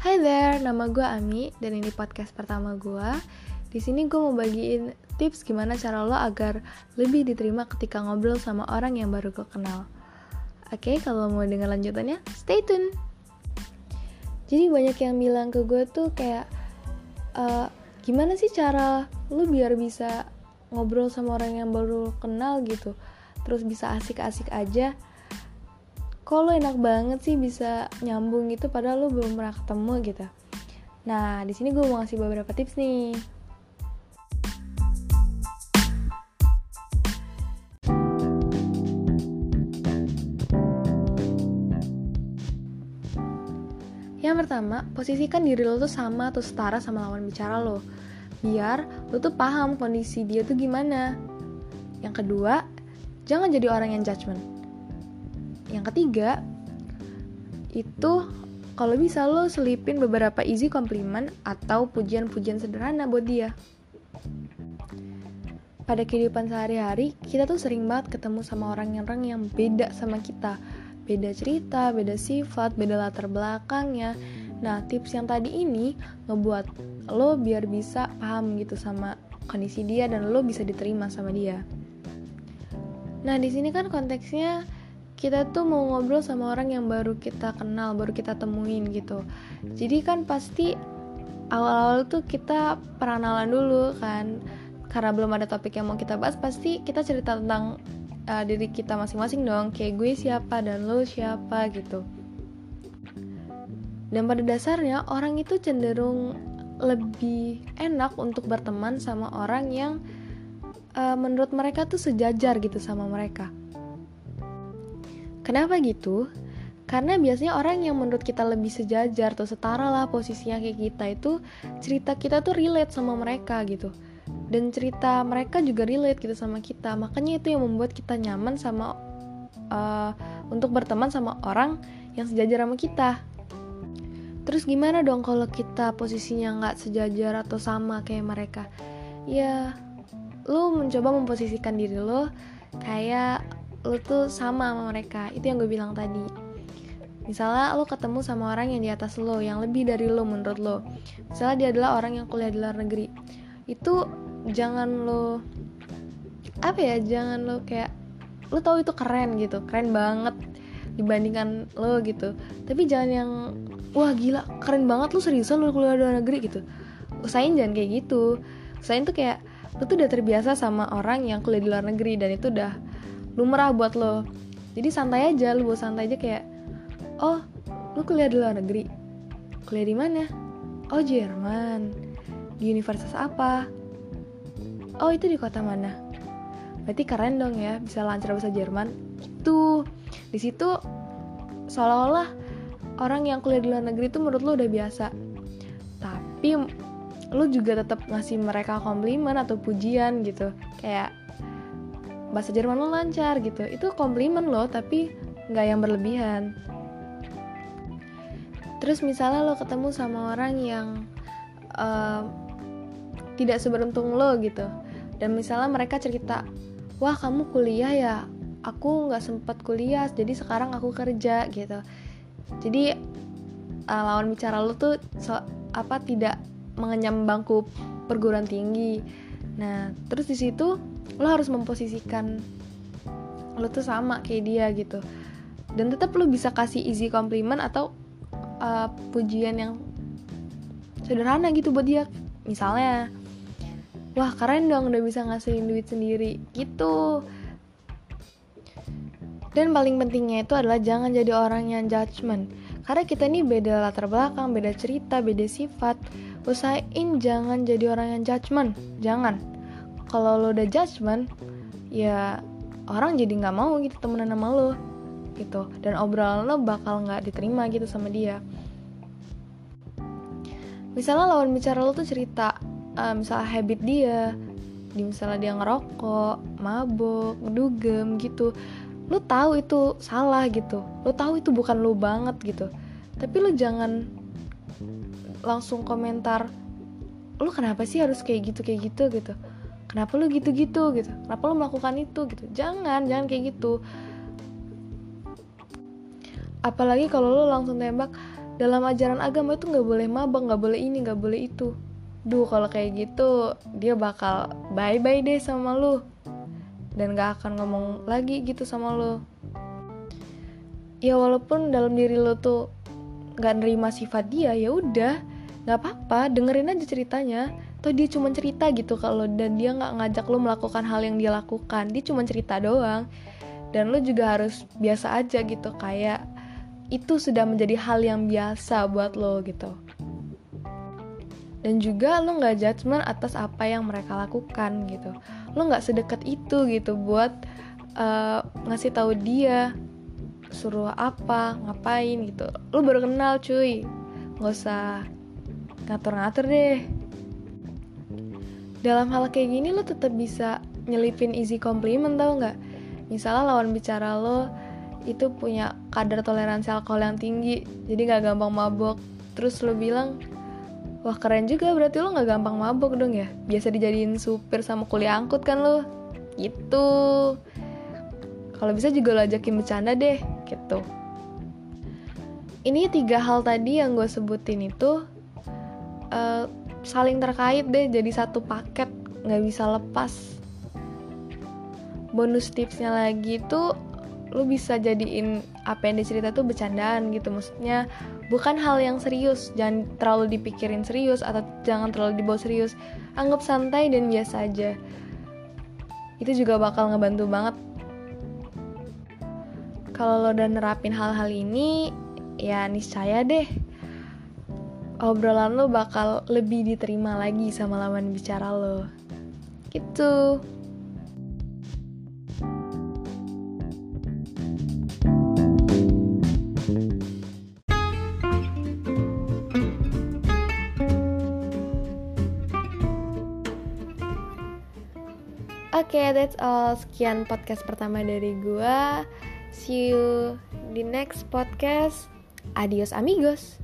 Hai there, nama gue Ami dan ini podcast pertama gue. Di sini gue mau bagiin tips gimana cara lo agar lebih diterima ketika ngobrol sama orang yang baru gue kenal. Oke, kalau mau dengar lanjutannya, stay tune. Jadi banyak yang bilang ke gue tuh kayak, e, gimana sih cara lo biar bisa ngobrol sama orang yang baru kenal gitu, terus bisa asik-asik aja kok lo enak banget sih bisa nyambung gitu padahal lo belum pernah ketemu gitu nah di sini gue mau ngasih beberapa tips nih Yang pertama, posisikan diri lo tuh sama atau setara sama lawan bicara lo. Biar lo tuh paham kondisi dia tuh gimana. Yang kedua, jangan jadi orang yang judgment yang ketiga itu kalau bisa lo selipin beberapa easy compliment atau pujian-pujian sederhana buat dia. Pada kehidupan sehari-hari kita tuh sering banget ketemu sama orang-orang yang beda sama kita. Beda cerita, beda sifat, beda latar belakangnya. Nah tips yang tadi ini ngebuat lo biar bisa paham gitu sama kondisi dia dan lo bisa diterima sama dia. Nah di sini kan konteksnya kita tuh mau ngobrol sama orang yang baru kita kenal, baru kita temuin gitu. Jadi kan pasti awal-awal tuh kita peranalan dulu kan. Karena belum ada topik yang mau kita bahas, pasti kita cerita tentang uh, diri kita masing-masing dong. Kayak gue siapa dan lo siapa gitu. Dan pada dasarnya orang itu cenderung lebih enak untuk berteman sama orang yang uh, menurut mereka tuh sejajar gitu sama mereka Kenapa gitu? Karena biasanya orang yang menurut kita lebih sejajar atau setara lah posisinya kayak kita itu cerita kita tuh relate sama mereka gitu. Dan cerita mereka juga relate gitu sama kita. Makanya itu yang membuat kita nyaman sama uh, untuk berteman sama orang yang sejajar sama kita. Terus gimana dong kalau kita posisinya nggak sejajar atau sama kayak mereka? Ya, lo mencoba memposisikan diri lo kayak lo tuh sama sama mereka. Itu yang gue bilang tadi. Misalnya lo ketemu sama orang yang di atas lo yang lebih dari lo menurut lo misalnya dia adalah orang yang kuliah di luar negeri. Itu jangan lo apa ya jangan lo kayak lo tahu itu keren gitu. Keren banget dibandingkan lo gitu. Tapi jangan yang wah gila keren banget lo seriusan lo kuliah di luar negeri gitu. Usahain jangan kayak gitu. Usahain tuh kayak lo tuh udah terbiasa sama orang yang kuliah di luar negeri dan itu udah lumrah buat lo. Jadi santai aja lo bawa santai aja kayak oh lo kuliah di luar negeri. Kuliah di mana? Oh Jerman. Di universitas apa? Oh itu di kota mana? Berarti keren dong ya bisa lancar bahasa Jerman. Itu di situ seolah-olah orang yang kuliah di luar negeri itu menurut lo udah biasa. Tapi lo juga tetap ngasih mereka komplimen atau pujian gitu. Kayak bahasa Jerman lo lancar gitu. Itu komplimen lo tapi nggak yang berlebihan. Terus misalnya lo ketemu sama orang yang uh, tidak seberuntung lo gitu. Dan misalnya mereka cerita wah kamu kuliah ya? Aku nggak sempat kuliah jadi sekarang aku kerja gitu. Jadi uh, lawan bicara lo tuh so, apa tidak mengenyam bangku perguruan tinggi. Nah terus di situ lo harus memposisikan lo tuh sama kayak dia gitu. Dan tetap lo bisa kasih easy compliment atau uh, pujian yang sederhana gitu buat dia. Misalnya wah keren dong udah bisa ngasihin duit sendiri gitu. Dan paling pentingnya itu adalah jangan jadi orang yang judgement. Karena kita ini beda latar belakang, beda cerita, beda sifat. Usahain jangan jadi orang yang judgement. Jangan kalau lo udah judgement ya orang jadi nggak mau gitu temenan sama lo gitu. Dan obrolan lo bakal nggak diterima gitu sama dia. Misalnya lawan bicara lo tuh cerita uh, misalnya habit dia di misalnya dia ngerokok mabok dugem gitu. Lo tahu itu salah gitu. Lo tahu itu bukan lo banget gitu. Tapi lo jangan langsung komentar lo kenapa sih harus kayak gitu kayak gitu? gitu kenapa lu gitu-gitu gitu? Kenapa lu melakukan itu gitu? Jangan jangan kayak gitu. Apalagi kalau lu langsung tembak dalam ajaran agama itu nggak boleh mabak nggak boleh ini nggak boleh itu. Duh kalau kayak gitu dia bakal bye bye deh sama lu. Dan gak akan ngomong lagi gitu sama lo ya walaupun dalam diri lo tuh nggak nerima sifat dia ya udah nggak apa-apa dengerin aja ceritanya atau dia cuma cerita gitu kalau dan dia nggak ngajak lo melakukan hal yang dia lakukan. Dia cuma cerita doang. Dan lo juga harus biasa aja gitu kayak itu sudah menjadi hal yang biasa buat lo gitu. Dan juga lo nggak judgement atas apa yang mereka lakukan gitu. Lo nggak sedekat itu gitu buat uh, ngasih tahu dia suruh apa ngapain gitu. Lo baru kenal cuy. Nggak usah ngatur-ngatur deh dalam hal kayak gini lo tetap bisa nyelipin easy compliment tau nggak? Misalnya lawan bicara lo itu punya kadar toleransi alkohol yang tinggi jadi nggak gampang mabok. Terus lo bilang Wah keren juga berarti lo gak gampang mabok dong ya? Biasa dijadiin supir sama kuliah angkut kan lo? Gitu. Kalau bisa juga lo ajakin bercanda deh Gitu. Ini tiga hal tadi yang gue sebutin itu uh, Saling terkait deh jadi satu paket Gak bisa lepas. Bonus tipsnya lagi tuh Lo bisa jadiin apa yang dicerita tuh bercandaan gitu. Maksudnya bukan hal yang serius. Jangan terlalu dipikirin serius atau jangan terlalu dibawa serius. Anggap santai dan biasa aja. Itu juga bakal ngebantu banget. Kalau lo udah nerapin hal-hal ini ya niscaya deh obrolan lo bakal lebih diterima lagi sama lawan bicara lo gitu Oke, okay, that's all. Sekian podcast pertama dari gua. See you di next podcast. Adios amigos.